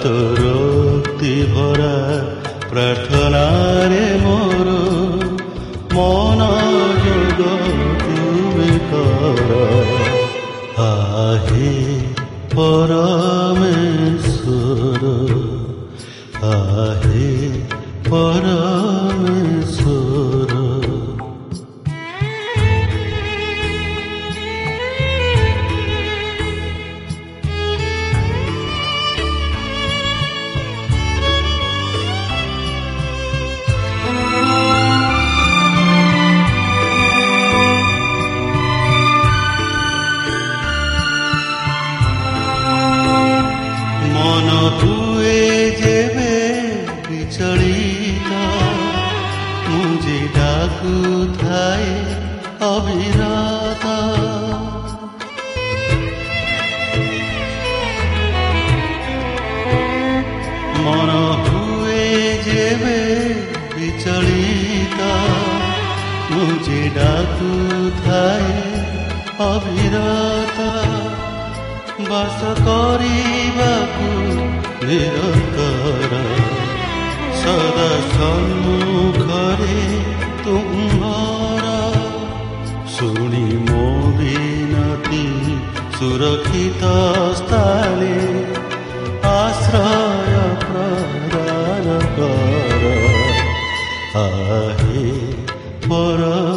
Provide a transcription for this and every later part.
কাতরক্তি ভরা প্রার্থনারে মোর মন যোগ তুমি কর আহে পরমেশ্বর ଡାକୁଥାଏ ଅବିରତ ବାସ କରିବାକୁ ନିରନ୍ତର ସଦା ସମ୍ମୁଖରେ ତୁମର ଶୁଣି ମୋ ବିନତି ସୁରକ୍ଷିତ ସ୍ଥାନେ ଆଶ୍ରୟ ପ୍ରଦାନ କର ଆହେ ପରମେଶ୍ୱର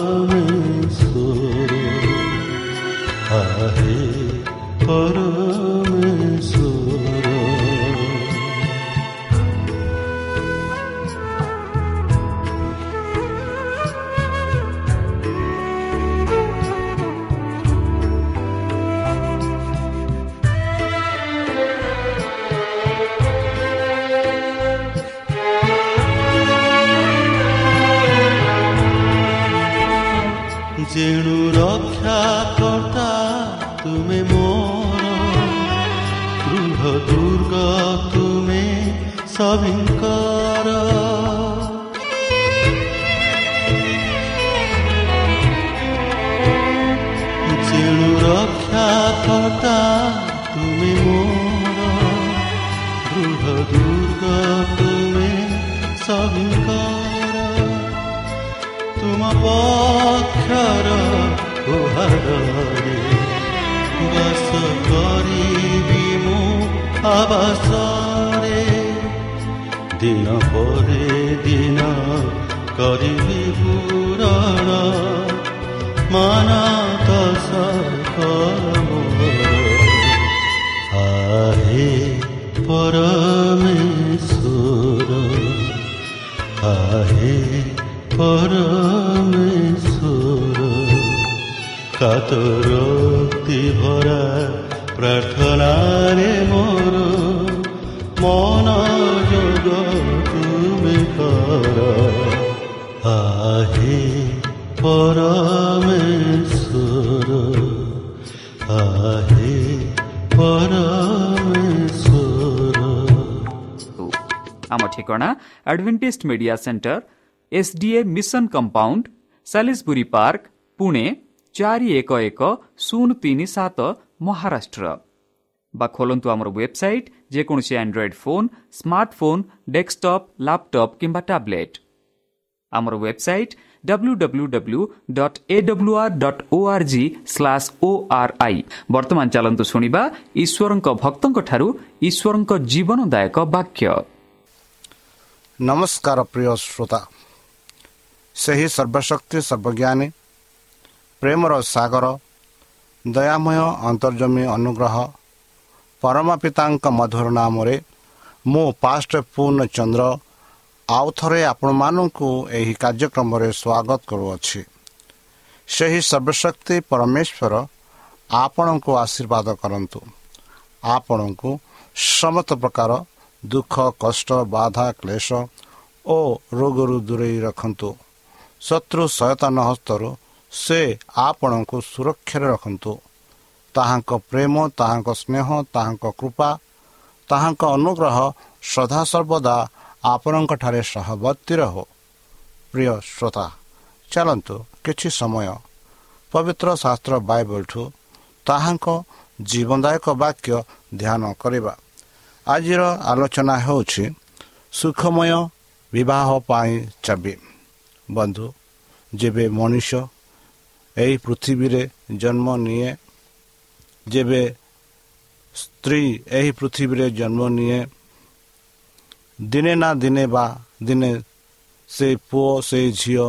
ଆବାସରେ ଦିନ ପରେ ଦିନ କରିବି ପୂରଣ ମାନ ତ ଆହେ ପରମେଶ୍ୱର ଆହେ ପରମେଶ୍ୱର কাতরক্তি ଭରା ପ୍ରାର୍ଥନାରେ ମୋର ମନୋଯୋଗ ତୁମେ କର ଆହେ ପରମେଶ୍ୱର ଆହେ ପରମେଶ୍ୱର ଆମ ଠିକଣା Adventist Media Centre SDA mission compound Salisbury Park Pune ଚାରି ଏକ ଏକ ଶୂନ ତିନି ସାତ ମହାରାଷ୍ଟ୍ର। ବା ଖୋଲନ୍ତୁ ଆମର ୱେବସାଇଟ୍ ଯେକୌଣସି Android phone smartphone desktop laptop କିମ୍ବା ଟ୍ୟାବ୍ଲେଟ୍ ଆମର website W W W dot A W R dot O R G slash O R I ବର୍ତ୍ତମାନ ଚାଲନ୍ତୁ ଶୁଣିବା ଈଶ୍ୱରଙ୍କ ଭକ୍ତଙ୍କଠାରୁ ଈଶ୍ୱରଙ୍କ ଜୀବନଦାୟକ ବାକ୍ୟ। ନମସ୍କାର ପ୍ରିୟ ଶ୍ରୋତା। ସେହି ସର୍ବଶକ୍ତି ସର୍ବଜ୍ଞାନୀ ପ୍ରେମର ସାଗର ଦୟାମୟ ଅନ୍ତର୍ଜମୀ ଅନୁଗ୍ରହ। ପରମା ପିତାଙ୍କ ମଧୁର ନାମରେ ମୁଁ ପାଷ୍ଟ ପୂର୍ଣ୍ଣ ଚନ୍ଦ୍ର ଆଉ ଥରେ ଆପଣମାନଙ୍କୁ ଏହି କାର୍ଯ୍ୟକ୍ରମରେ ସ୍ୱାଗତ କରୁଅଛି। ସେହି ସର୍ବଶକ୍ତି ପରମେଶ୍ୱର ଆପଣଙ୍କୁ ଆଶୀର୍ବାଦ କରନ୍ତୁ। ଆପଣଙ୍କୁ ସମସ୍ତ ପ୍ରକାର ଦୁଃଖ କଷ୍ଟ ବାଧା କ୍ଲେଶ ଓ ରୋଗରୁ ଦୂରେଇ ରଖନ୍ତୁ। ଶତ୍ରୁ ସୟତନ ହସ୍ତରୁ ସେ ଆପଣଙ୍କୁ ସୁରକ୍ଷାରେ ରଖନ୍ତୁ। ତାହାଙ୍କ ପ୍ରେମ ତାହାଙ୍କ ସ୍ନେହ ତାହାଙ୍କ କୃପା ତାହାଙ୍କ ଅନୁଗ୍ରହ ସଦାସର୍ବଦା ଆପଣଙ୍କଠାରେ ସହବର୍ତ୍ତୀ ରହୁ। ପ୍ରିୟ ଶ୍ରୋତା ଚାଲନ୍ତୁ କିଛି ସମୟ ପବିତ୍ର ଶାସ୍ତ୍ର ବାଇବଲଠୁ ତାହାଙ୍କ ଜୀବନଦାୟକ ବାକ୍ୟ ଧ୍ୟାନ କରିବା। ଆଜିର ଆଲୋଚନା ହେଉଛି ସୁଖମୟ ବିବାହ ପାଇଁ ଚାବି। ବନ୍ଧୁ ଯେବେ ମଣିଷ ଏହି ପୃଥିବୀରେ ଜନ୍ମ ନିଏ। ଯେବେ ସ୍ତ୍ରୀ ଏହି ପୃଥିବୀରେ ଜନ୍ମ ନିଏ ଦିନେ ନା ଦିନେ ବା ଦିନେ ସେ ପୁଅ ସେ ଝିଅ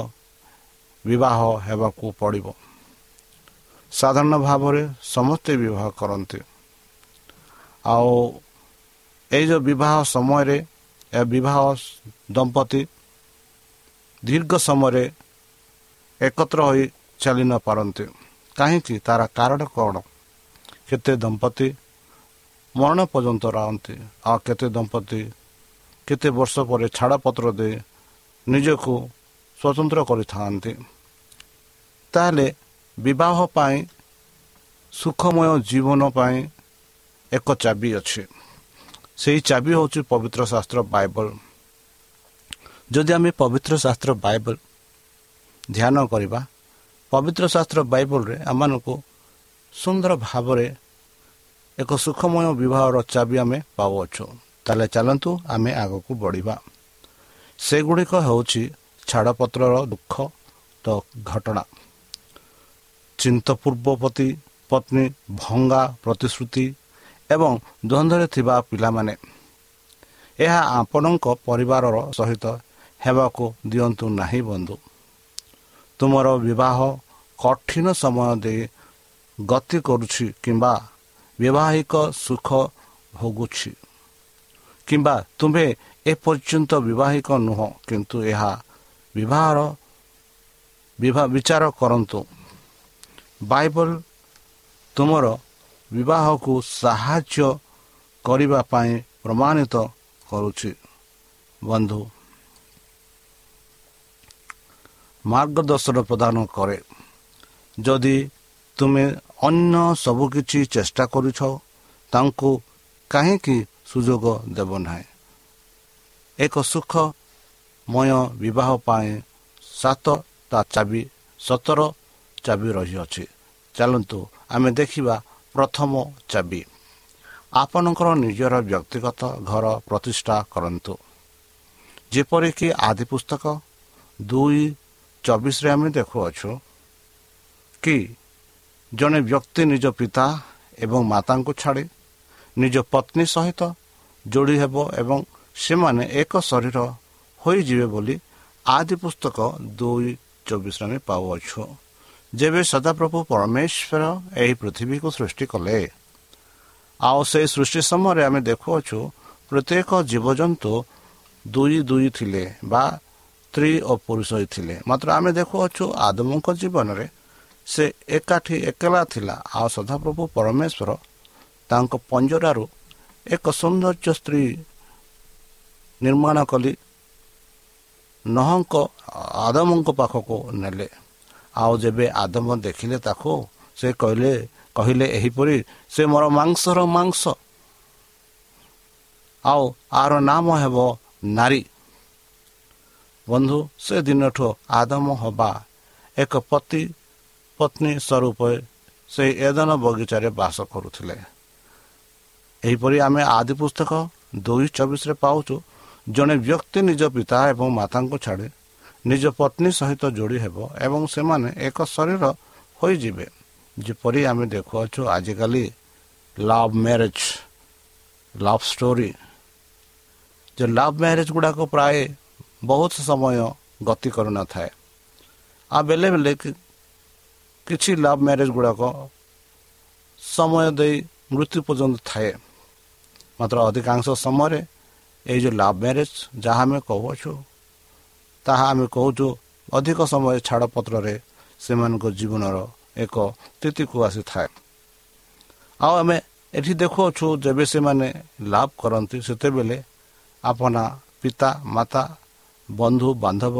ବିବାହ ହେବାକୁ ପଡ଼ିବ। ସାଧାରଣ ଭାବରେ ସମସ୍ତେ ବିବାହ କରନ୍ତି। ଆଉ ଏଇ ଯେଉଁ ବିବାହ ସମୟରେ ଏ ବିବାହ ଦମ୍ପତି ଦୀର୍ଘ ସମୟରେ ଏକତ୍ର ହୋଇ ଚାଲି ନ ପାରନ୍ତି। କାହିଁକି? ତାର କାରଣ କ'ଣ? କେତେ ଦମ୍ପତି ମରଣ ପର୍ଯ୍ୟନ୍ତ ରହନ୍ତି। ଆଉ କେତେ ଦମ୍ପତି କେତେ ବର୍ଷ ପରେ ଛାଡ଼ପତ୍ର ଦେଇ ନିଜକୁ ସ୍ୱତନ୍ତ୍ର କରିଥାନ୍ତି। ତାହେଲେ ବିବାହ ପାଇଁ ସୁଖମୟ ଜୀବନ ପାଇଁ ଏକ ଚାବି ଅଛି। ସେହି ଚାବି ହେଉଛି ପବିତ୍ର ଶାସ୍ତ୍ର ବାଇବଲ। ଯଦି ଆମେ ପବିତ୍ର ଶାସ୍ତ୍ର ବାଇବଲ ଧ୍ୟାନ କରିବା ପବିତ୍ର ଶାସ୍ତ୍ର ବାଇବଲରେ ଆମମାନଙ୍କୁ ସୁନ୍ଦର ଭାବରେ ଏକ ସୁଖମୟ ବିବାହର ଚାବି ଆମେ ପାଉଅଛୁ। ତାହେଲେ ଚାଲନ୍ତୁ ଆମେ ଆଗକୁ ବଢ଼ିବା। ସେଗୁଡ଼ିକ ହେଉଛି ଛାଡ଼ପତ୍ରର ଦୁଃଖ ତ ଘଟଣା। ଚିନ୍ତପୂର୍ବପତି ପତ୍ନୀ ଭଙ୍ଗା ପ୍ରତିଶ୍ରୁତି ଏବଂ ଦ୍ୱନ୍ଦ୍ୱରେ ଥିବା ପିଲାମାନେ ଏହା ଆପଣଙ୍କ ପରିବାରର ସହିତ ହେବାକୁ ଦିଅନ୍ତୁ ନାହିଁ ବନ୍ଧୁ। ତୁମର ବିବାହ କଠିନ ସମୟ ଦେଇ ଗତି କରୁଛି କିମ୍ବା ବିବାହିକ ସୁଖ ଭୋଗୁଛି। କିମ୍ବା ତୁମ୍ଭେ ଏପର୍ଯ୍ୟନ୍ତ ବିବାହିକ ନୁହଁ କିନ୍ତୁ ଏହା ବିବାହର ବିଚାର କରନ୍ତୁ। ବାଇବଲ ତୁମର ବିବାହକୁ ସାହାଯ୍ୟ କରିବା ପାଇଁ ପ୍ରମାଣିତ କରୁଛି। ବନ୍ଧୁ ମାର୍ଗଦର୍ଶନ ପ୍ରଦାନ କରେ। ଯଦି ତୁମେ ଅନ୍ୟ ସବୁକିଛି ଚେଷ୍ଟା କରୁଛ ତାଙ୍କୁ କାହିଁକି ସୁଯୋଗ ଦେବ ନାହିଁ? ଏକ ସୁଖମୟ ବିବାହ ପାଇଁ ସାତଟା ଚାବି ସତର ଚାବି ରହିଅଛି। ଚାଲନ୍ତୁ ଆମେ ଦେଖିବା ପ୍ରଥମ ଚାବି। ଆପଣଙ୍କର ନିଜର ବ୍ୟକ୍ତିଗତ ଘର ପ୍ରତିଷ୍ଠା କରନ୍ତୁ। ଯେପରିକି ଆଦି ପୁସ୍ତକ ଦୁଇ ଚବିଶରେ ଆମେ ଦେଖୁଅଛୁ କି ଜଣେ ବ୍ୟକ୍ତି ନିଜ ପିତା ଏବଂ ମାତାଙ୍କୁ ଛାଡ଼ି ନିଜ ପତ୍ନୀ ସହିତ ଯୋଡ଼ି ହେବ ଏବଂ ସେମାନେ ଏକ ଶରୀର ହୋଇଯିବେ ବୋଲି ଆଦି ପୁସ୍ତକ ଦୁଇ ଚବିଶରେ ଆମେ ପାଉଅଛୁ। ଯେବେ ସଦାପ୍ରଭୁ ପରମେଶ୍ୱର ଏହି ପୃଥିବୀକୁ ସୃଷ୍ଟି କଲେ ଆଉ ସେହି ସୃଷ୍ଟି ସମୟରେ ଆମେ ଦେଖୁଅଛୁ ପ୍ରତ୍ୟେକ ଜୀବଜନ୍ତୁ ଦୁଇ ଦୁଇ ଥିଲେ ବା ସ୍ତ୍ରୀ ଓ ପୁରୁଷ ଥିଲେ। ମାତ୍ର ଆମେ ଦେଖୁଅଛୁ ଆଦମଙ୍କ ଜୀବନରେ ସେ ଏକାଠି ଏକଲା ଥିଲା। ଆଉ ସଦାପ୍ରଭୁ ପରମେଶ୍ୱର ତାଙ୍କ ପଞ୍ଜରାରୁ ଏକ ସୌନ୍ଦର୍ଯ୍ୟ ସ୍ତ୍ରୀ ନିର୍ମାଣ କଲି। ନହଙ୍କ ଆଦମଙ୍କ ପାଖକୁ ନେଲେ। ଆଉ ଯେବେ ଆଦମ ଦେଖିଲେ ତାକୁ ସେ କହିଲେ କହିଲେ ଏହିପରି ସେ ମୋର ମାଂସର ମାଂସ। ଆଉ ଆର ନାମ ହେବ ନାରୀ। ବନ୍ଧୁ ସେ ଦିନଠୁ ଆଦମ ହେବା ଏକ ପତି ପତ୍ନୀ ସ୍ୱରୂପ ସେ ଏଦନ ବଗିଚାରେ ବାସ କରୁଥିଲେ। ଏହିପରି ଆମେ ଆଦି ପୁସ୍ତକ ଦୁଇ ଚବିଶରେ ପାଉଛୁ। ଜଣେ ବ୍ୟକ୍ତି ନିଜ ପିତା ଏବଂ ମାତାଙ୍କୁ ଛାଡ଼ି ନିଜ ପତ୍ନୀ ସହିତ ଯୋଡ଼ି ହେବ ଏବଂ ସେମାନେ ଏକ ଶରୀର ହୋଇଯିବେ। ଯେପରି ଆମେ ଦେଖୁଅଛୁ ଆଜିକାଲି ଲଭ୍ ମ୍ୟାରେଜ୍ ଲଭ୍ ଷ୍ଟୋରି ଯେ ଲଭ୍ ମ୍ୟାରେଜ୍ ଗୁଡ଼ାକ ପ୍ରାୟ ବହୁତ ସମୟ ଗତି କରୁନଥାଏ। ଆଉ ବେଳେ ବେଳେ କିଛି ଲଭ୍ ମ୍ୟାରେଜ୍ ଗୁଡ଼ାକ ସମୟ ଦେଇ ମୃତ୍ୟୁ ପର୍ଯ୍ୟନ୍ତ ଥାଏ। ମାତ୍ର ଅଧିକାଂଶ ସମୟରେ ଏଇ ଯେଉଁ ଲଭ୍ ମ୍ୟାରେଜ୍ ଯାହା ଆମେ କହୁଅଛୁ ତାହା ଆମେ କହୁଛୁ ଅଧିକ ସମୟ ଛାଡ଼ପତ୍ରରେ ସେମାନଙ୍କ ଜୀବନର ଏକ ସ୍ଥିତିକୁ ଆସିଥାଏ। ଆଉ ଆମେ ଏଠି ଦେଖୁଅଛୁ ଯେବେ ସେମାନେ ଲାଭ କରନ୍ତି ସେତେବେଳେ ଆପଣା ପିତା ମାତା ବନ୍ଧୁ ବାନ୍ଧବ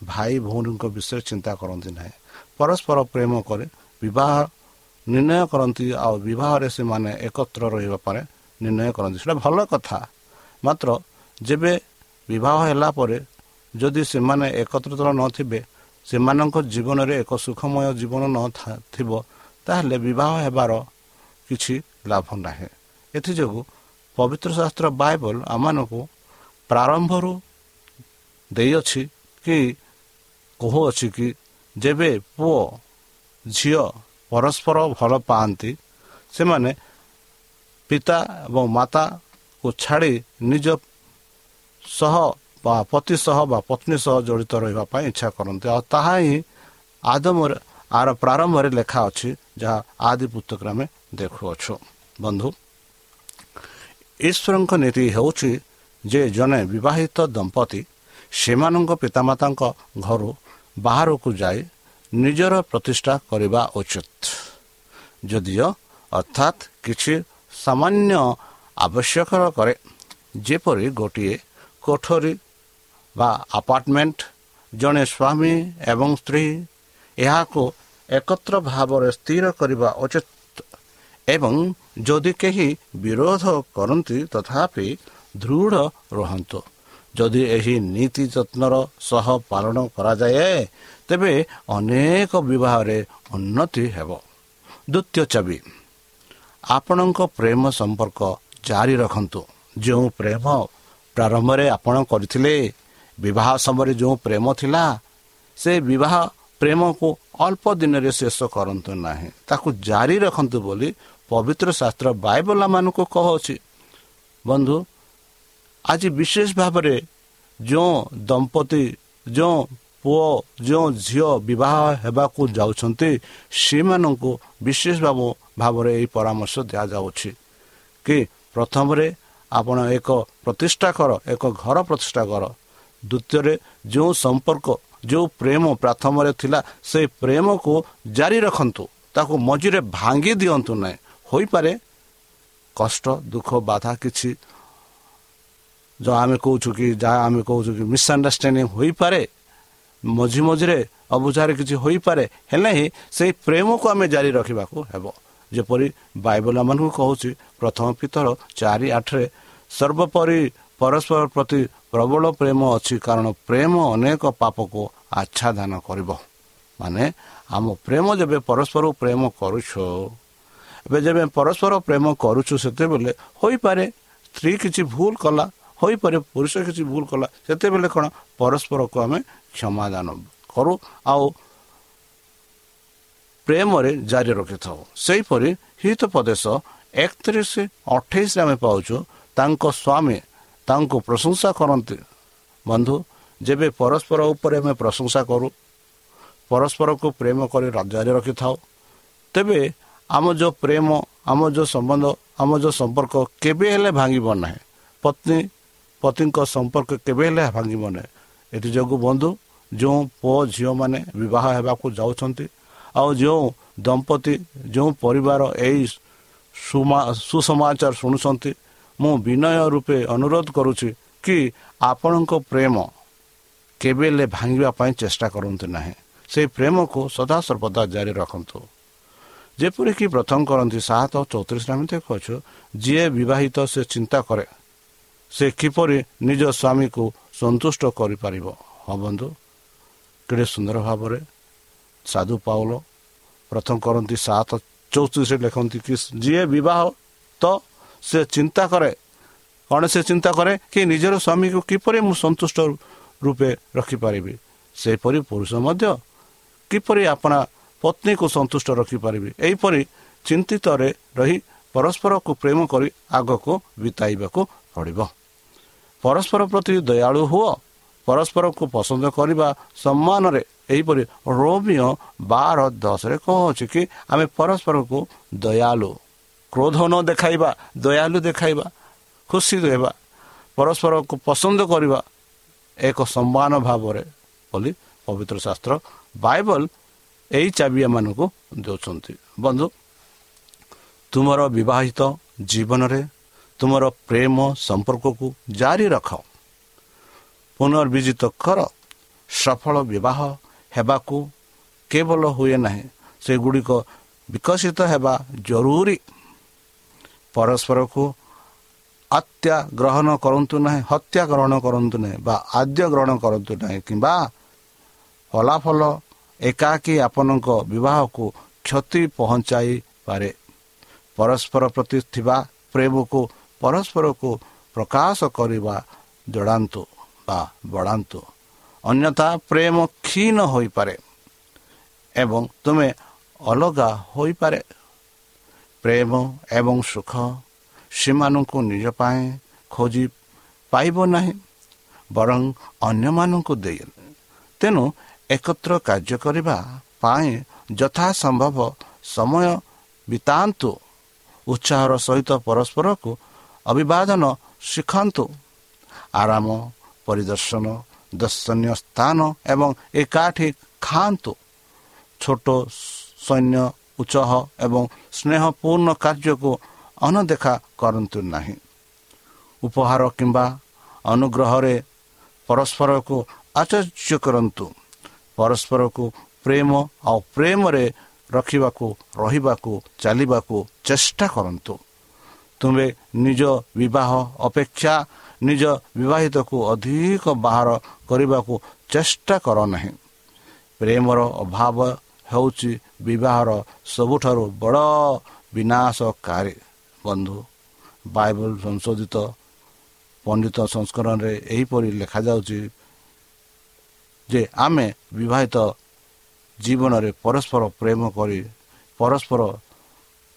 ଭାଇ ଭଉଣୀଙ୍କ ବିଷୟରେ ଚିନ୍ତା କରନ୍ତି ନାହିଁ। ପରସ୍ପର ପ୍ରେମ କରି ବିବାହ ନିର୍ଣ୍ଣୟ କରନ୍ତି ଆଉ ବିବାହରେ ସେମାନେ ଏକତ୍ର ରହିବା ପରେ ନିର୍ଣ୍ଣୟ କରନ୍ତି। ସେଇଟା ଭଲ କଥା। ମାତ୍ର ଯେବେ ବିବାହ ହେଲା ପରେ ଯଦି ସେମାନେ ଏକତ୍ରିତ ନଥିବେ ସେମାନଙ୍କ ଜୀବନରେ ଏକ ସୁଖମୟ ଜୀବନ ନଥିବ ତାହେଲେ ବିବାହ ହେବାର କିଛି ଲାଭ ନାହିଁ। ଏଥିଯୋଗୁଁ ପବିତ୍ର ଶାସ୍ତ୍ର ବାଇବଲ ଆମମାନଙ୍କୁ ପ୍ରାରମ୍ଭରୁ ଦେଇଅଛି କି କହୁଅଛି କି ଯେବେ ପୁଅ ଝିଅ ପରସ୍ପର ଭଲ ପାଆନ୍ତି ସେମାନେ ପିତା ଏବଂ ମାତାକୁ ଛାଡ଼ି ନିଜ ସହ ବା ପତି ସହ ବା ପତ୍ନୀ ସହ ଜଡ଼ିତ ରହିବା ପାଇଁ ଇଚ୍ଛା କରନ୍ତି। ଆଉ ତାହା ହିଁ ଆଦମରେ ଆର ପ୍ରାରମ୍ଭରେ ଲେଖା ଅଛି ଯାହା ଆଦି ପୁସ୍ତକରେ ଆମେ ଦେଖୁଅଛୁ। ବନ୍ଧୁ ଈଶ୍ୱରଙ୍କ ନୀତି ହେଉଛି ଯେ ଜଣେ ବିବାହିତ ଦମ୍ପତି ସେମାନଙ୍କ ପିତାମାତାଙ୍କ ଘରୁ ବାହାରକୁ ଯାଇ ନିଜର ପ୍ରତିଷ୍ଠା କରିବା ଉଚିତ। ଯଦିଓ ଅର୍ଥାତ୍ କିଛି ସାମାନ୍ୟ ଆବଶ୍ୟକ କରେ ଯେପରି ଗୋଟିଏ କୋଠରୀ ବା ଆପାର୍ଟମେଣ୍ଟ ଜଣେ ସ୍ୱାମୀ ଏବଂ ସ୍ତ୍ରୀ ଏହାକୁ ଏକତ୍ର ଭାବରେ ସ୍ଥିର କରିବା ଉଚିତ ଏବଂ ଯଦି କେହି ବିରୋଧ କରନ୍ତି ତଥାପି ଦୃଢ଼ ରୁହନ୍ତୁ। ଯଦି ଏହି ନୀତି ଯତ୍ନର ସହ ପାଳନ କରାଯାଏ ତେବେ ଅନେକ ବିବାହରେ ଉନ୍ନତି ହେବ। ଦ୍ୱିତୀୟ ଚାବି ଆପଣଙ୍କ ପ୍ରେମ ସମ୍ପର୍କ ଜାରି ରଖନ୍ତୁ। ଯେଉଁ ପ୍ରେମ ପ୍ରାରମ୍ଭରେ ଆପଣ କରିଥିଲେ ବିବାହ ସମୟରେ ଯେଉଁ ପ୍ରେମ ଥିଲା ସେ ବିବାହ ପ୍ରେମକୁ ଅଳ୍ପ ଦିନରେ ଶେଷ କରନ୍ତୁ ନାହିଁ। ତାକୁ ଜାରି ରଖନ୍ତୁ ବୋଲି ପବିତ୍ର ଶାସ୍ତ୍ର ବାଇବଲାମାନଙ୍କୁ କହୁଅଛି। ବନ୍ଧୁ ଆଜି ବିଶେଷ ଭାବରେ ଯେଉଁ ଦମ୍ପତି ଯେଉଁ ପୁଅ ଯେଉଁ ଝିଅ ବିବାହ ହେବାକୁ ଯାଉଛନ୍ତି ସେମାନଙ୍କୁ ବିଶେଷ ଭାବରେ ଏହି ପରାମର୍ଶ ଦିଆଯାଉଛି। କି ପ୍ରଥମରେ ଆପଣ ଏକ ପ୍ରତିଷ୍ଠା କର ଏକ ଘର ପ୍ରତିଷ୍ଠା କର। ଦ୍ୱିତୀୟରେ ଯେଉଁ ସମ୍ପର୍କ ଯେଉଁ ପ୍ରେମ ପ୍ରଥମରେ ଥିଲା ସେ ପ୍ରେମକୁ ଜାରି ରଖନ୍ତୁ। ତାକୁ ମଝିରେ ଭାଙ୍ଗି ଦିଅନ୍ତୁ ନାହିଁ। ହୋଇପାରେ କଷ୍ଟ ଦୁଃଖ ବାଧା କିଛି ଯେଉଁ ଆମେ କହୁଛୁ କି ଯାହା ଆମେ କହୁଛୁ କି ମିସ୍ଅଣ୍ଡରଷ୍ଟାଣ୍ଡିଂ ହୋଇପାରେ ମଝି ମଝିରେ ଅବୁଝାରେ କିଛି ହୋଇପାରେ ହେଲେ ହିଁ ସେଇ ପ୍ରେମକୁ ଆମେ ଜାରି ରଖିବାକୁ ହେବ। ଯେପରି ବାଇବଲ ଆମମାନଙ୍କୁ କହୁଛି ପ୍ରଥମ ପିତର ଚାରି ଆଠରେ ସର୍ବୋପରି ପରସ୍ପର ପ୍ରତି ପ୍ରବଳ ପ୍ରେମ ଅଛି କାରଣ ପ୍ରେମ ଅନେକ ପାପକୁ ଆଚ୍ଛାଦାନ କରିବ। ମାନେ ଆମ ପ୍ରେମ ଯେବେ ପରସ୍ପର ପ୍ରେମ କରୁଛୁ ଏବେ ଯେବେ ପରସ୍ପର ପ୍ରେମ କରୁଛୁ ସେତେବେଳେ ହୋଇପାରେ ସ୍ତ୍ରୀ କିଛି ଭୁଲ କଲା ହୋଇପାରେ ପୁରୁଷ କିଛି ଭୁଲ କଲା ସେତେବେଳେ କ'ଣ? ପରସ୍ପରକୁ ଆମେ କ୍ଷମାଦାନ କରୁ ଆଉ ପ୍ରେମରେ ଜାରି ରଖିଥାଉ। ସେହିପରି ହିତୋପଦେଶ ଏକତିରିଶ ଅଠେଇଶରେ ଆମେ ପାଉଛୁ ତାଙ୍କ ସ୍ୱାମୀ ତାଙ୍କୁ ପ୍ରଶଂସା କରନ୍ତି। ବନ୍ଧୁ ଯେବେ ପରସ୍ପର ଉପରେ ଆମେ ପ୍ରଶଂସା କରୁ ପରସ୍ପରକୁ ପ୍ରେମ କରି ଜାରି ରଖିଥାଉ ତେବେ ଆମ ଯେଉଁ ପ୍ରେମ ଆମ ଯେଉଁ ସମ୍ବନ୍ଧ ଆମ ଯେଉଁ ସମ୍ପର୍କ କେବେ ହେଲେ ଭାଙ୍ଗିବ ନାହିଁ। ପତ୍ନୀ ପତିଙ୍କ ସମ୍ପର୍କ କେବେ ହେଲେ ଭାଙ୍ଗିବ ନାହିଁ। ଏଥିଯୋଗୁଁ ବନ୍ଧୁ ଯେଉଁ ପୁଅ ଝିଅମାନେ ବିବାହ ହେବାକୁ ଯାଉଛନ୍ତି ଆଉ ଯେଉଁ ଦମ୍ପତି ଯେଉଁ ପରିବାର ସୁମା- ସୁସମାଚାର ଶୁଣୁଛନ୍ତି ମୁଁ ବିନୟ ରୂପେ ଅନୁରୋଧ କରୁଛି କି ଆପଣଙ୍କ ପ୍ରେମ କେବେ ହେଲେ ଭାଙ୍ଗିବା ପାଇଁ ଚେଷ୍ଟା କରନ୍ତୁ ନାହିଁ। ସେହି ପ୍ରେମକୁ ସଦାସର୍ବଦା ଜାରି ରଖନ୍ତୁ। ଯେପରିକି ପ୍ରଥମ କରନ୍ତି ସାତ ଚଉତିରିଶ ଆମେ ଦେଖୁଅଛୁ ଯିଏ ବିବାହିତ ସେ ଚିନ୍ତା କରେ। ସେ କିପରି ନିଜ ସ୍ୱାମୀକୁ ସନ୍ତୁଷ୍ଟ କରିପାରିବ? ହଁ ବନ୍ଧୁ କେଡ଼େ ସୁନ୍ଦର ଭାବରେ ସାଧୁ ପାଉଲ ପ୍ରଥମ କରନ୍ତି ସାତ ଚଉତିରିଶରେ ଲେଖନ୍ତି କି ଯିଏ ବିବାହ ତ ସେ ଚିନ୍ତା କରେ କ'ଣ ସେ ଚିନ୍ତା କରେ କି ନିଜର ସ୍ୱାମୀକୁ କିପରି ମୁଁ ସନ୍ତୁଷ୍ଟ ରୂପେ ରଖିପାରିବି? ସେହିପରି ପୁରୁଷ ମଧ୍ୟ କିପରି ଆପଣା ପତ୍ନୀକୁ ସନ୍ତୁଷ୍ଟ ରଖିପାରିବି? ଏହିପରି ଚିନ୍ତିତରେ ରହି ପରସ୍ପରକୁ ପ୍ରେମ କରି ଆଗକୁ ବିତାଇବାକୁ ପଡ଼ିବ। ପରସ୍ପର ପ୍ରତି ଦୟାଳୁ ହୁଅ। ପରସ୍ପରକୁ ପସନ୍ଦ କରିବା ସମ୍ମାନରେ ଏହିପରି ରୋମିଓ ବାର ଦଶରେ କହୁଛି କି ଆମେ ପରସ୍ପରକୁ ଦୟାଳୁ କ୍ରୋଧ ନ ଦେଖାଇବା ଦୟାଳୁ ଦେଖାଇବା ଖୁସି ରହିବା ପରସ୍ପରକୁ ପସନ୍ଦ କରିବା ଏକ ସମ୍ମାନ ଭାବରେ ବୋଲି ପବିତ୍ର ଶାସ୍ତ୍ର ବାଇବଲ ଏହି ଚାବି ଏମାନଙ୍କୁ ଦେଉଛନ୍ତି। ବନ୍ଧୁ ତୁମର ବିବାହିତ ଜୀବନରେ ତୁମର ପ୍ରେମ ସମ୍ପର୍କକୁ ଜାରି ରଖ। ପୁନର୍ବିଜିତ କର। ସଫଳ ବିବାହ ହେବାକୁ କେବଳ ହୁଏ ନାହିଁ। ସେଗୁଡ଼ିକ ବିକଶିତ ହେବା ଜରୁରୀ। ପରସ୍ପରକୁ ହତ୍ୟା ଗ୍ରହଣ କରନ୍ତୁ ନାହିଁ ହତ୍ୟା ଗ୍ରହଣ କରନ୍ତୁ ନାହିଁ ବା ଆଦ୍ୟ ଗ୍ରହଣ କରନ୍ତୁ ନାହିଁ କିମ୍ବା ଫଳାଫଳ ଏକାକୀ ଆପଣଙ୍କ ବିବାହକୁ କ୍ଷତି ପହଞ୍ଚାଇପାରେ ପରସ୍ପର ପ୍ରତି ଥିବା ପ୍ରେମକୁ ପରସ୍ପରକୁ ପ୍ରକାଶ କରିବା ଜଣାନ୍ତୁ ବା ବଢ଼ାନ୍ତୁ ଅନ୍ୟଥା ପ୍ରେମ କ୍ଷୀଣ ହୋଇପାରେ ଏବଂ ତୁମେ ଅଲଗା ହୋଇପାରେ। ପ୍ରେମ ଏବଂ ସୁଖ ସେମାନଙ୍କୁ ନିଜ ପାଇଁ ଖୋଜି ପାଇବ ନାହିଁ ବରଂ ଅନ୍ୟମାନଙ୍କୁ ଦେଇ। ତେଣୁ ଏକତ୍ର କାର୍ଯ୍ୟ କରିବା ପାଇଁ ଯଥାସମ୍ଭବ ସମୟ ବିତାନ୍ତୁ। ଉତ୍ସାହର ସହିତ ପରସ୍ପରକୁ ଅଭିବାଦନ ଶିଖାନ୍ତୁ। ଆରାମ ପରିଦର୍ଶନ ଦର୍ଶନୀୟ ସ୍ଥାନ ଏବଂ ଏକାଠି ଖାଆନ୍ତୁ। ଛୋଟ ସୈନ୍ୟ ଉତ୍ସାହ ଏବଂ ସ୍ନେହପୂର୍ଣ୍ଣ କାର୍ଯ୍ୟକୁ ଅନଦେଖା କରନ୍ତୁ ନାହିଁ। ଉପହାର କିମ୍ବା ଅନୁଗ୍ରହରେ ପରସ୍ପରକୁ ଆଚର୍ଯ୍ୟ କରନ୍ତୁ। ପରସ୍ପରକୁ ପ୍ରେମ ଆଉ ପ୍ରେମରେ ରଖିବାକୁ ରହିବାକୁ ଚାଲିବାକୁ ଚେଷ୍ଟା କରନ୍ତୁ। ତୁମେ ନିଜ ବିବାହ ଅପେକ୍ଷା ନିଜ ବିବାହିତକୁ ଅଧିକ ବାହାର କରିବାକୁ ଚେଷ୍ଟା କର ନାହିଁ ପ୍ରେମର ଅଭାବ ହେଉଛି ବିବାହର ସବୁଠାରୁ ବଡ଼ ବିନାଶକାରୀ। ବନ୍ଧୁ ବାଇବଲ ସଂଶୋଧିତ ପଣ୍ଡିତ ସଂସ୍କରଣରେ ଏହିପରି ଲେଖାଯାଉଛି ଯେ ଆମେ ବିବାହିତ ଜୀବନରେ ପରସ୍ପର ପ୍ରେମ କରି ପରସ୍ପର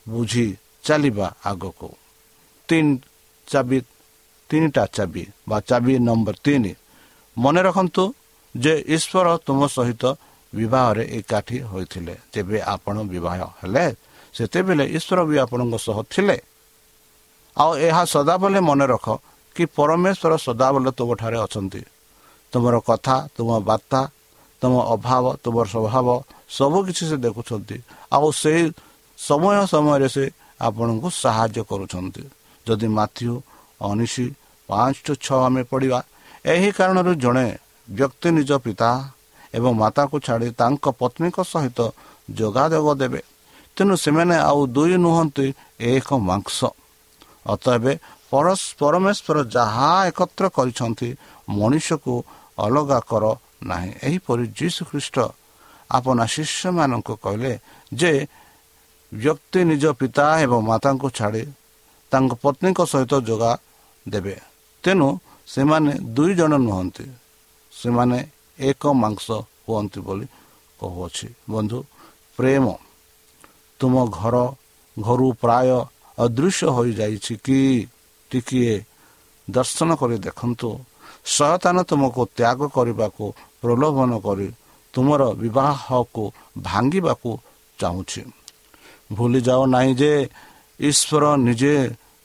ବୁଝି ଚାଲିବା ଆଗକୁ। ତିନି ଚାବି ତିନିଟା ଚାବି ବା ଚାବି ନମ୍ବର ତିନି ମନେ ରଖନ୍ତୁ ଯେ ଈଶ୍ୱର ତୁମ ସହିତ ବିବାହରେ ଏକାଠି ହୋଇଥିଲେ ଯେବେ ଆପଣ ବିବାହ ହେଲେ ସେତେବେଳେ ଈଶ୍ୱର ବି ଆପଣଙ୍କ ସହ ଥିଲେ ଆଉ ଏହା ସଦାବେଳେ ମନେ ରଖ କି ପରମେଶ୍ୱର ସଦାବେଳେ ତୁମଠାରେ ଅଛନ୍ତି। ତୁମର କଥା ତୁମ ବାର୍ତ୍ତା ତୁମ ଅଭାବ ତୁମର ସ୍ୱଭାବ ସବୁକିଛି ସେ ଦେଖୁଛନ୍ତି। ଆଉ ସେଇ ସମୟ ସମୟରେ ସେ ଆପଣଙ୍କୁ ସାହାଯ୍ୟ କରୁଛନ୍ତି। ଯଦି ମାଥ୍ୟୁ ଉଣେଇଶ ପାଞ୍ଚ ଟୁ ଛଅ ଆମେ ପଢ଼ିବା ଏହି କାରଣରୁ ଜଣେ ବ୍ୟକ୍ତି ନିଜ ପିତା ଏବଂ ମାତାକୁ ଛାଡ଼ି ତାଙ୍କ ପତ୍ନୀଙ୍କ ସହିତ ଯୋଗାଯୋଗ ଦେବେ। ତେଣୁ ସେମାନେ ଆଉ ଦୁଇ ନୁହନ୍ତି ଏକ ମାଂସ। ଅତଏବ ପରମେଶ୍ୱର ଯାହା ଏକତ୍ର କରିଛନ୍ତି ମଣିଷକୁ ଅଲଗା କର ନାହିଁ। ଏହିପରି ଯୀଶୁ ଖ୍ରୀଷ୍ଟ ଆପଣ ଶିଷ୍ୟମାନଙ୍କୁ କହିଲେ ଯେ ବ୍ୟକ୍ତି ନିଜ ପିତା ଏବଂ ମାତାଙ୍କୁ ଛାଡ଼ି ତାଙ୍କ ପତ୍ନୀଙ୍କ ସହିତ ଯୋଗା ଦେବେ। ତେଣୁ ସେମାନେ ଦୁଇ ଜଣ ନୁହନ୍ତି। ସେମାନେ ଏକ ମାଂସ ହୁଅନ୍ତି ବୋଲି କହୁଅଛି। ବନ୍ଧୁ ପ୍ରେମ ତୁମ ଘର ଘରୁ ପ୍ରାୟ ଅଦୃଶ୍ୟ ହୋଇଯାଇଛି କି? ଟିକିଏ ଦର୍ଶନ କରି ଦେଖନ୍ତୁ। ସୟତାନ ତୁମକୁ ତ୍ୟାଗ କରିବାକୁ ପ୍ରଲୋଭନ କରି ତୁମର ବିବାହକୁ ଭାଙ୍ଗିବାକୁ ଚାହୁଁଛି। ଭୁଲି ଯାଅ ନାହିଁ ଯେ ଈଶ୍ୱର ନିଜେ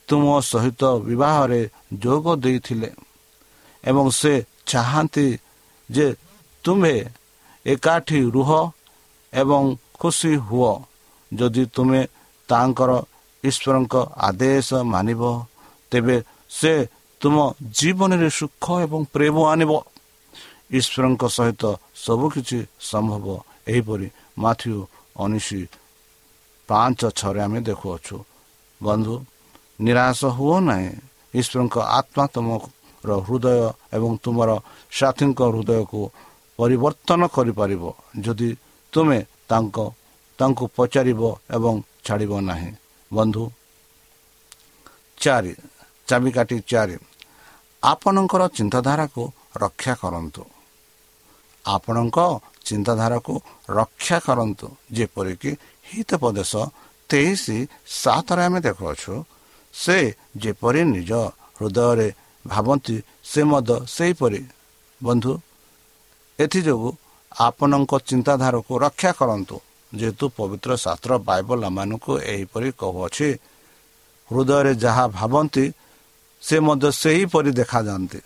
ତୁମ ସହିତ ବିବାହରେ ଯୋଗ ଦେଇଥିଲେ ଏବଂ ସେ ଚାହାନ୍ତି ଯେ ତୁମେ ଏକାଠି ରୁହ ଏବଂ ଖୁସି ହୁଅ। ଯଦି ତୁମେ ତାଙ୍କର ଈଶ୍ୱରଙ୍କ ଆଦେଶ ମାନିବ ତେବେ ସେ ତୁମ ଜୀବନରେ ସୁଖ ଏବଂ ପ୍ରେମ ଆଣିବ। ଈଶ୍ୱରଙ୍କ ସହିତ ସବୁକିଛି ସମ୍ଭବ। ଏହିପରି ମାଥ୍ୟୁ ଉଣେଇଶ ପାଞ୍ଚ ଛଅରେ ଆମେ ଦେଖୁଅଛୁ। ବନ୍ଧୁ ନିରାଶ ହୁଅ ନାହିଁ। ଈଶ୍ୱରଙ୍କ ଆତ୍ମା ତୁମର ହୃଦୟ ଏବଂ ତୁମର ସାଥୀଙ୍କ ହୃଦୟକୁ ପରିବର୍ତ୍ତନ କରିପାରିବ। ଯଦି ତୁମେ ତାଙ୍କ ତାଙ୍କୁ ପଚାରିବ ଏବଂ ଛାଡ଼ିବ ନାହିଁ। ବନ୍ଧୁ ଚାରି ଚାବିକାଠି ଚାରି ଆପଣଙ୍କର ଚିନ୍ତାଧାରାକୁ ରକ୍ଷା କରନ୍ତୁ। ଆପଣଙ୍କ ଚିନ୍ତାଧାରାକୁ ରକ୍ଷା କରନ୍ତୁ। ଯେପରିକି ହିତପଦେଶ ତେଇଶ ସାତରେ ଆମେ ଦେଖୁଅଛୁ ସେ ଯେପରି ନିଜ ହୃଦୟରେ ଭାବନ୍ତି ସେ ମଧ୍ୟ ସେହିପରି। ବନ୍ଧୁ ଏଥିଯୋଗୁଁ ଆପଣଙ୍କ ଚିନ୍ତାଧାରାକୁ ରକ୍ଷା କରନ୍ତୁ। ଯେହେତୁ ପବିତ୍ର ଶାସ୍ତ୍ର ବାଇବଲ ଆମମାନଙ୍କୁ ଏହିପରି କହୁଅଛି ହୃଦୟରେ ଯାହା ଭାବନ୍ତି ସେ ମଧ୍ୟ ସେହିପରି ଦେଖାଯାଆନ୍ତି।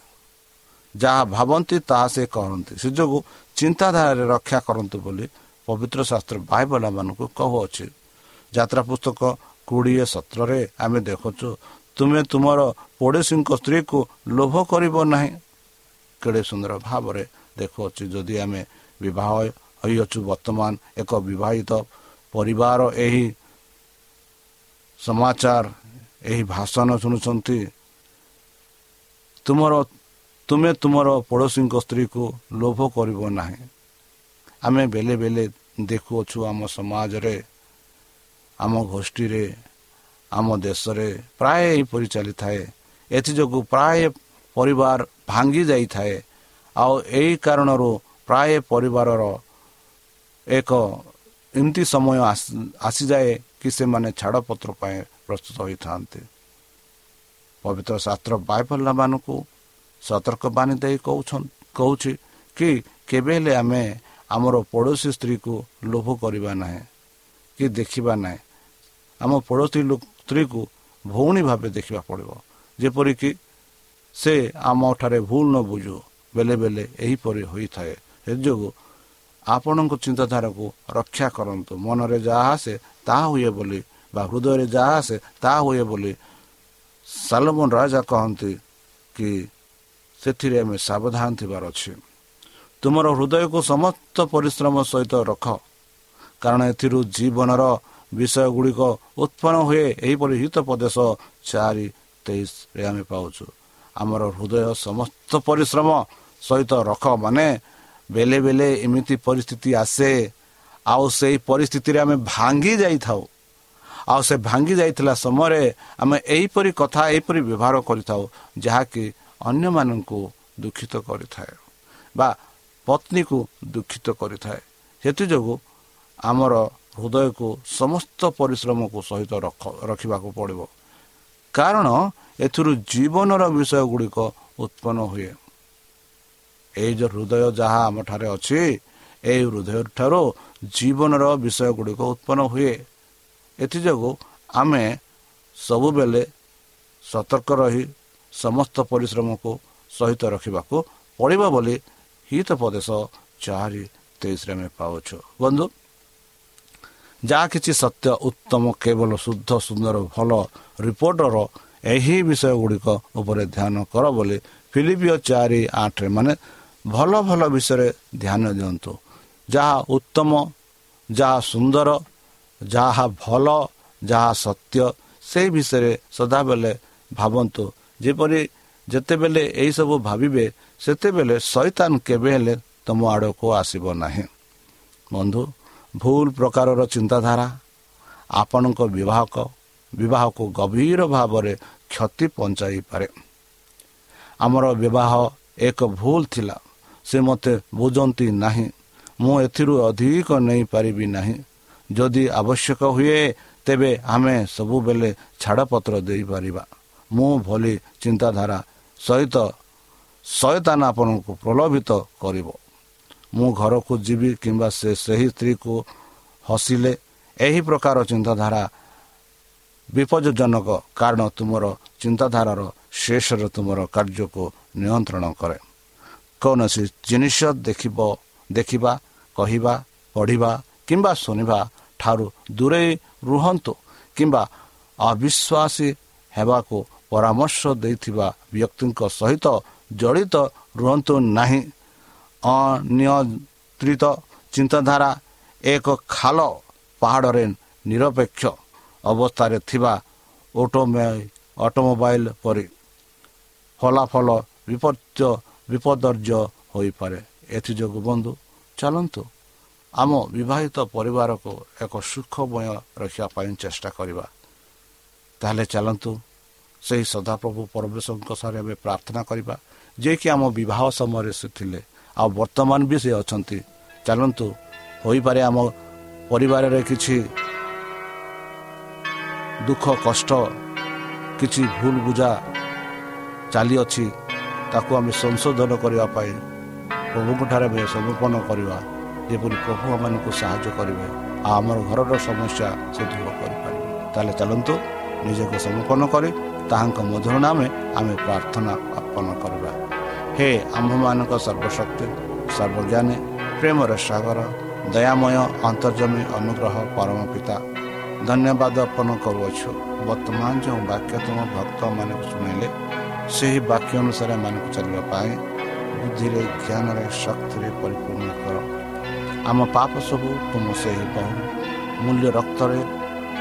ଯାହା ଭାବନ୍ତି ତାହା ସେ କରନ୍ତି। ସେ ଯୋଗୁଁ ଚିନ୍ତାଧାରାରେ ରକ୍ଷା କରନ୍ତୁ ବୋଲି ପବିତ୍ର ଶାସ୍ତ୍ର ବାଇବଲ ମାନଙ୍କୁ କହୁଅଛି। ଯାତ୍ରା ପୁସ୍ତକ କୋଡ଼ିଏ ସତରରେ ଆମେ ଦେଖୁଛୁ ତୁମେ ତୁମର ପଡ଼ୋଶୀଙ୍କ ସ୍ତ୍ରୀକୁ ଲୋଭ କରିବ ନାହିଁ। କେଡ଼େ ସୁନ୍ଦର ଭାବରେ ଦେଖୁଅଛୁ ଯଦି ଆମେ ବିବାହ ହୋଇଅଛୁ ବର୍ତ୍ତମାନ ଏକ ବିବାହିତ ପରିବାର ଏହି ସମାଚାର ଏହି ଭାଷଣ ଶୁଣୁଛନ୍ତି। ତୁମର ତୁମେ ତୁମର ପଡ଼ୋଶୀଙ୍କ ସ୍ତ୍ରୀକୁ ଲୋଭ କରିବ ନାହିଁ। ଆମେ ବେଲେ ବେଲେ ଦେଖୁଅଛୁ ଆମ ସମାଜରେ ଆମ ଗୋଷ୍ଠୀରେ ଆମ ଦେଶରେ ପ୍ରାୟ ଏହିପରି ଚାଲିଥାଏ। ଏଥିଯୋଗୁଁ ପ୍ରାୟ ପରିବାର ଭାଙ୍ଗି ଯାଇଥାଏ। ଆଉ ଏହି କାରଣରୁ ପ୍ରାୟ ପରିବାରର ଏକ ଏମିତି ସମୟ ଆସିଯାଏ କି ସେମାନେ ଛାଡ଼ପତ୍ର ପାଇଁ ପ୍ରସ୍ତୁତ ହୋଇଥାନ୍ତି। ପବିତ୍ର ଶାସ୍ତ୍ର ବାଇପଲ୍ୟମାନଙ୍କୁ ସତର୍କ ବାଣୀ ଦେଇ କହୁଛି କି କେବେ ହେଲେ ଆମେ ଆମର ପଡ଼ୋଶୀ ସ୍ତ୍ରୀକୁ ଲୋଭ କରିବା ନାହିଁ କି ଦେଖିବା ନାହିଁ। ଆମ ପଡ଼ୋଶୀ ସ୍ତ୍ରୀକୁ ଭଉଣୀ ଭାବେ ଦେଖିବାକୁ ପଡ଼ିବ। ଯେପରିକି ସେ ଆମଠାରେ ଭୁଲ ନ ବୁଝୁ ବେଲେ ବେଲେ ଏହିପରି ହୋଇଥାଏ। ସେ ଯୋଗୁଁ ଆପଣଙ୍କ ଚିନ୍ତାଧାରାକୁ ରକ୍ଷା କରନ୍ତୁ। ମନରେ ଯାହା ଆସେ ତାହା ହୁଏ ବୋଲି ବା ହୃଦୟରେ ଯାହା ଆସେ ତାହା ହୁଏ ବୋଲି ସାଲମନ ରାଜା କହନ୍ତି କି ସେଥିରେ ଆମେ ସାବଧାନ ଥିବାର ଅଛି। ତୁମର ହୃଦୟକୁ ସମସ୍ତ ପରିଶ୍ରମ ସହିତ ରଖ। କାରଣ ଏଥିରୁ ଜୀବନର ବିଷୟ ଗୁଡ଼ିକ ଉତ୍ପନ୍ନ ହୁଏ ଏହିପରି ହିତପଦେଶ ଚାରି ତେଇଶରେ ଆମେ ପାଉଛୁ। ଆମର ହୃଦୟ ସମସ୍ତ ପରିଶ୍ରମ ସହିତ ରଖ ମାନେ ବେଲେ ବେଲେ ଏମିତି ପରିସ୍ଥିତି ଆସେ ଆଉ ସେଇ ପରିସ୍ଥିତିରେ ଆମେ ଭାଙ୍ଗି ଯାଇଥାଉ। ଆଉ ସେ ଭାଙ୍ଗି ଯାଇଥିଲା ସମୟରେ ଆମେ ଏହିପରି କଥା ଏହିପରି ବ୍ୟବହାର କରିଥାଉ ଯାହାକି ଅନ୍ୟମାନଙ୍କୁ ଦୁଃଖିତ କରିଥାଏ ବା ପତ୍ନୀକୁ ଦୁଃଖିତ କରିଥାଏ। ସେଥିଯୋଗୁଁ ଆମର ହୃଦୟକୁ ସମସ୍ତ ପରିଶ୍ରମକୁ ସହିତ ରଖିବାକୁ ପଡ଼ିବ। କାରଣ ଏଥିରୁ ଜୀବନର ବିଷୟ ଗୁଡ଼ିକ ଉତ୍ପନ୍ନ ହୁଏ। ଏଇ ଯେଉଁ ହୃଦୟ ଯାହା ଆମଠାରେ ଅଛି ଏହି ହୃଦୟ ଠାରୁ ଜୀବନର ବିଷୟ ଗୁଡ଼ିକ ଉତ୍ପନ୍ନ ହୁଏ। ଏଥିଯୋଗୁଁ ଆମେ ସବୁବେଳେ ସତର୍କ ରହି ସମସ୍ତ ପରିଶ୍ରମକୁ ସହିତ ରଖିବାକୁ ପଡ଼ିବ ବୋଲି ହିତପଦେଶ ଚାରି ତେଇଶରେ ଆମେ ପାଉଛୁ। ବନ୍ଧୁ ଯାହା କିଛି ସତ୍ୟ ଉତ୍ତମ କେବଳ ଶୁଦ୍ଧ ସୁନ୍ଦର ଭଲ ରିପୋର୍ଟର ଏହି ବିଷୟ ଗୁଡ଼ିକ ଉପରେ ଧ୍ୟାନ କର ବୋଲି ଫିଲିପିଓ ଚାରି ଆଠରେ ମାନେ ଭଲ ଭଲ ବିଷୟରେ ଧ୍ୟାନ ଦିଅନ୍ତୁ। ଯାହା ଉତ୍ତମ ଯାହା ସୁନ୍ଦର ଯାହା ଭଲ ଯାହା ସତ୍ୟ ସେହି ବିଷୟରେ ସଦାବେଳେ ଭାବନ୍ତୁ। ଯେପରି ଯେତେବେଳେ ଏହିସବୁ ଭାବିବେ ସେତେବେଳେ ସୈତାନ କେବେ ହେଲେ ତୁମ ଆଡ଼କୁ ଆସିବ ନାହିଁ। ବନ୍ଧୁ ଭୁଲ ପ୍ରକାରର ଚିନ୍ତାଧାରା ଆପଣଙ୍କ ବିବାହକ ବିବାହକୁ ଗଭୀର ଭାବରେ କ୍ଷତି ପହଞ୍ଚାଇପାରେ ଆମର ବିବାହ ଏକ ଭୁଲ ଥିଲା ସେ ମୋତେ ବୁଝନ୍ତି ନାହିଁ ମୁଁ ଏଥିରୁ ଅଧିକ ନେଇପାରିବି ନାହିଁ। ଯଦି ଆବଶ୍ୟକ ହୁଏ ତେବେ ଆମେ ସବୁବେଳେ ଛାଡ଼ପତ୍ର ଦେଇପାରିବା ମୁଁ ଭଳି ଚିନ୍ତାଧାରା ସହିତ ଶୟତାନ ଆପଣଙ୍କୁ ପ୍ରଲୋଭିତ କରିବ। ମୁଁ ଘରକୁ ଯିବି କିମ୍ବା ସେ ସେହି ସ୍ତ୍ରୀକୁ ହସିଲେ ଏହି ପ୍ରକାର ଚିନ୍ତାଧାରା ବିପଜ୍ଜନକ କାରଣ ତୁମର ଚିନ୍ତାଧାରାର ଶେଷରେ ତୁମର କାର୍ଯ୍ୟକୁ ନିୟନ୍ତ୍ରଣ କରେ। କୌଣସି ଜିନିଷ ଦେଖିବ ଦେଖିବା କହିବା ପଢ଼ିବା କିମ୍ବା ଶୁଣିବା ଠାରୁ ଦୂରେଇ ରୁହନ୍ତୁ କିମ୍ବା ଅବିଶ୍ୱାସୀ ହେବାକୁ ପରାମର୍ଶ ଦେଇଥିବା ବ୍ୟକ୍ତିଙ୍କ ସହିତ ଜଡ଼ିତ ରୁହନ୍ତୁ ନାହିଁ ଅନିୟନ୍ତ୍ରିତ ଚିନ୍ତାଧାରା ଏକ ଖାଲ ପାହାଡ଼ରେ ନିରପେକ୍ଷ ଅବସ୍ଥାରେ ଥିବା ଅଟୋମେ ଅଟୋମୋବାଇଲ ପରି ଫଳାଫଳ ବିପର୍ଯ୍ୟ ବିପଦର୍ଜ ହୋଇପାରେ। ଏଥିଯୋଗୁଁ ବନ୍ଧୁ ଚାଲନ୍ତୁ ଆମ ବିବାହିତ ପରିବାରକୁ ଏକ ସୁଖମୟ ରଖିବା ପାଇଁ ଚେଷ୍ଟା କରିବା। ତାହେଲେ ଚାଲନ୍ତୁ ସେହି ସଦାପ୍ରଭୁ ପରମେଶ୍ୱରଙ୍କ ସାରେ ଆମେ ପ୍ରାର୍ଥନା କରିବା ଯିଏକି ଆମ ବିବାହ ସମୟରେ ସେ ଥିଲେ ଆଉ ବର୍ତ୍ତମାନ ବି ସେ ଅଛନ୍ତି ଚାଲନ୍ତୁ ହୋଇପାରେ ଆମ ପରିବାରରେ କିଛି ଦୁଃଖ କଷ୍ଟ କିଛି ଭୁଲ ବୁଝା ଚାଲିଅଛି ତାକୁ ଆମେ ସଂଶୋଧନ କରିବା ପାଇଁ ପ୍ରଭୁଙ୍କଠାରେ ଆମେ ସମର୍ପଣ କରିବା ଯେପରି ପ୍ରଭୁ ଆମମାନଙ୍କୁ ସାହାଯ୍ୟ କରିବେ ଆଉ ଆମର ଘରର ସମସ୍ୟା ସେ ଦୂର କରିପାରିବେ। ତାହେଲେ ଚାଲନ୍ତୁ ନିଜକୁ ସମର୍ପଣ କରି ତାହାଙ୍କ ମଧୁର ନାମେ ଆମେ ପ୍ରାର୍ଥନା ଅର୍ପଣ କରିବା। ହେ ଆମ୍ଭମାନଙ୍କ ସର୍ବଶକ୍ତି ସର୍ବଜ୍ଞାନୀ ପ୍ରେମର ସାଗର ଦୟାମୟ ଅନ୍ତର୍ଜମୀ ଅନୁଗ୍ରହ ପରମ ପିତା ଧନ୍ୟବାଦ ଅର୍ପଣ କରୁଅଛୁ ବର୍ତ୍ତମାନ ଯେଉଁ ବାକ୍ୟ ତୁମ ଭକ୍ତମାନଙ୍କୁ ଶୁଣିଲେ ସେହି ବାକ୍ୟ ଅନୁସାରେ ଏମାନଙ୍କୁ ଚାଲିବା ପାଇଁ ବୁଦ୍ଧିରେ ଜ୍ଞାନରେ ଶକ୍ତିରେ ପରିପୂର୍ଣ୍ଣ କର। ଆମ ପାପ ସବୁ ତୁମ ସେହି ବହୁ ମୂଲ୍ୟ ରକ୍ତରେ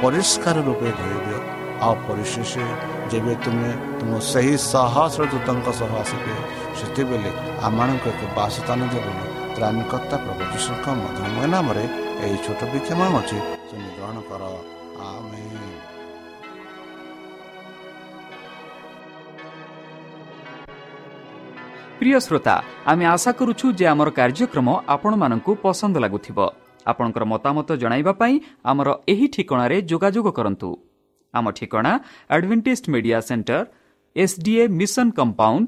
ପରିଷ୍କାର ରୂପେ ଧୋଇ ଦିଅ। ଆଉ ପରିଶେଷ ଯେବେ ତୁମେ ତୁମ ସେହି ସହସ୍ର ଦୂତଙ୍କ ସହ ଆସିବେ ସେତେବେଳେ ଆମମାନଙ୍କୁ ଏକ ବାସସ୍ଥାନ ଯୋଗୁଁ ତ୍ରାଣକର୍ତ୍ତା ପ୍ରଭୁଙ୍କ ମଧୁମେହ ନାମରେ ଏହି ଛୋଟ ବିକ୍ଷମା ଅଛି ତୁମେ ଗ୍ରହଣ କର। ପ୍ରିୟ ଶ୍ରୋତା ଆମେ ଆଶା କରୁଛୁ ଯେ ଆମର କାର୍ଯ୍ୟକ୍ରମ ଆପଣମାନଙ୍କୁ ପସନ୍ଦ ଲାଗୁଥିବ। ଆପଣଙ୍କର ମତାମତ ଜଣାଇବା ପାଇଁ ଆମର ଏହି ଠିକଣାରେ ଯୋଗାଯୋଗ କରନ୍ତୁ। ଆମ ଠିକଣା Adventist Media Centre SDA mission compound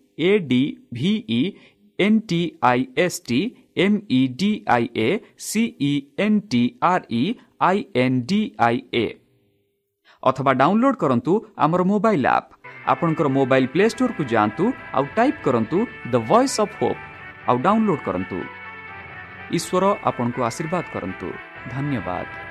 A D V E N T I S T M E D I A C E N T R E I N D I A ଅଥବା download କରନ୍ତୁ ଆମର mobile app ଆପଣଙ୍କର mobile play ଷ୍ଟୋରକୁ ଯାଆନ୍ତୁ ଆଉ type କରନ୍ତୁ the Voice of Hope ଆଉ download କରନ୍ତୁ ଈଶ୍ୱର ଆପଣଙ୍କୁ ଆଶୀର୍ବାଦ କରନ୍ତୁ ଧନ୍ୟବାଦ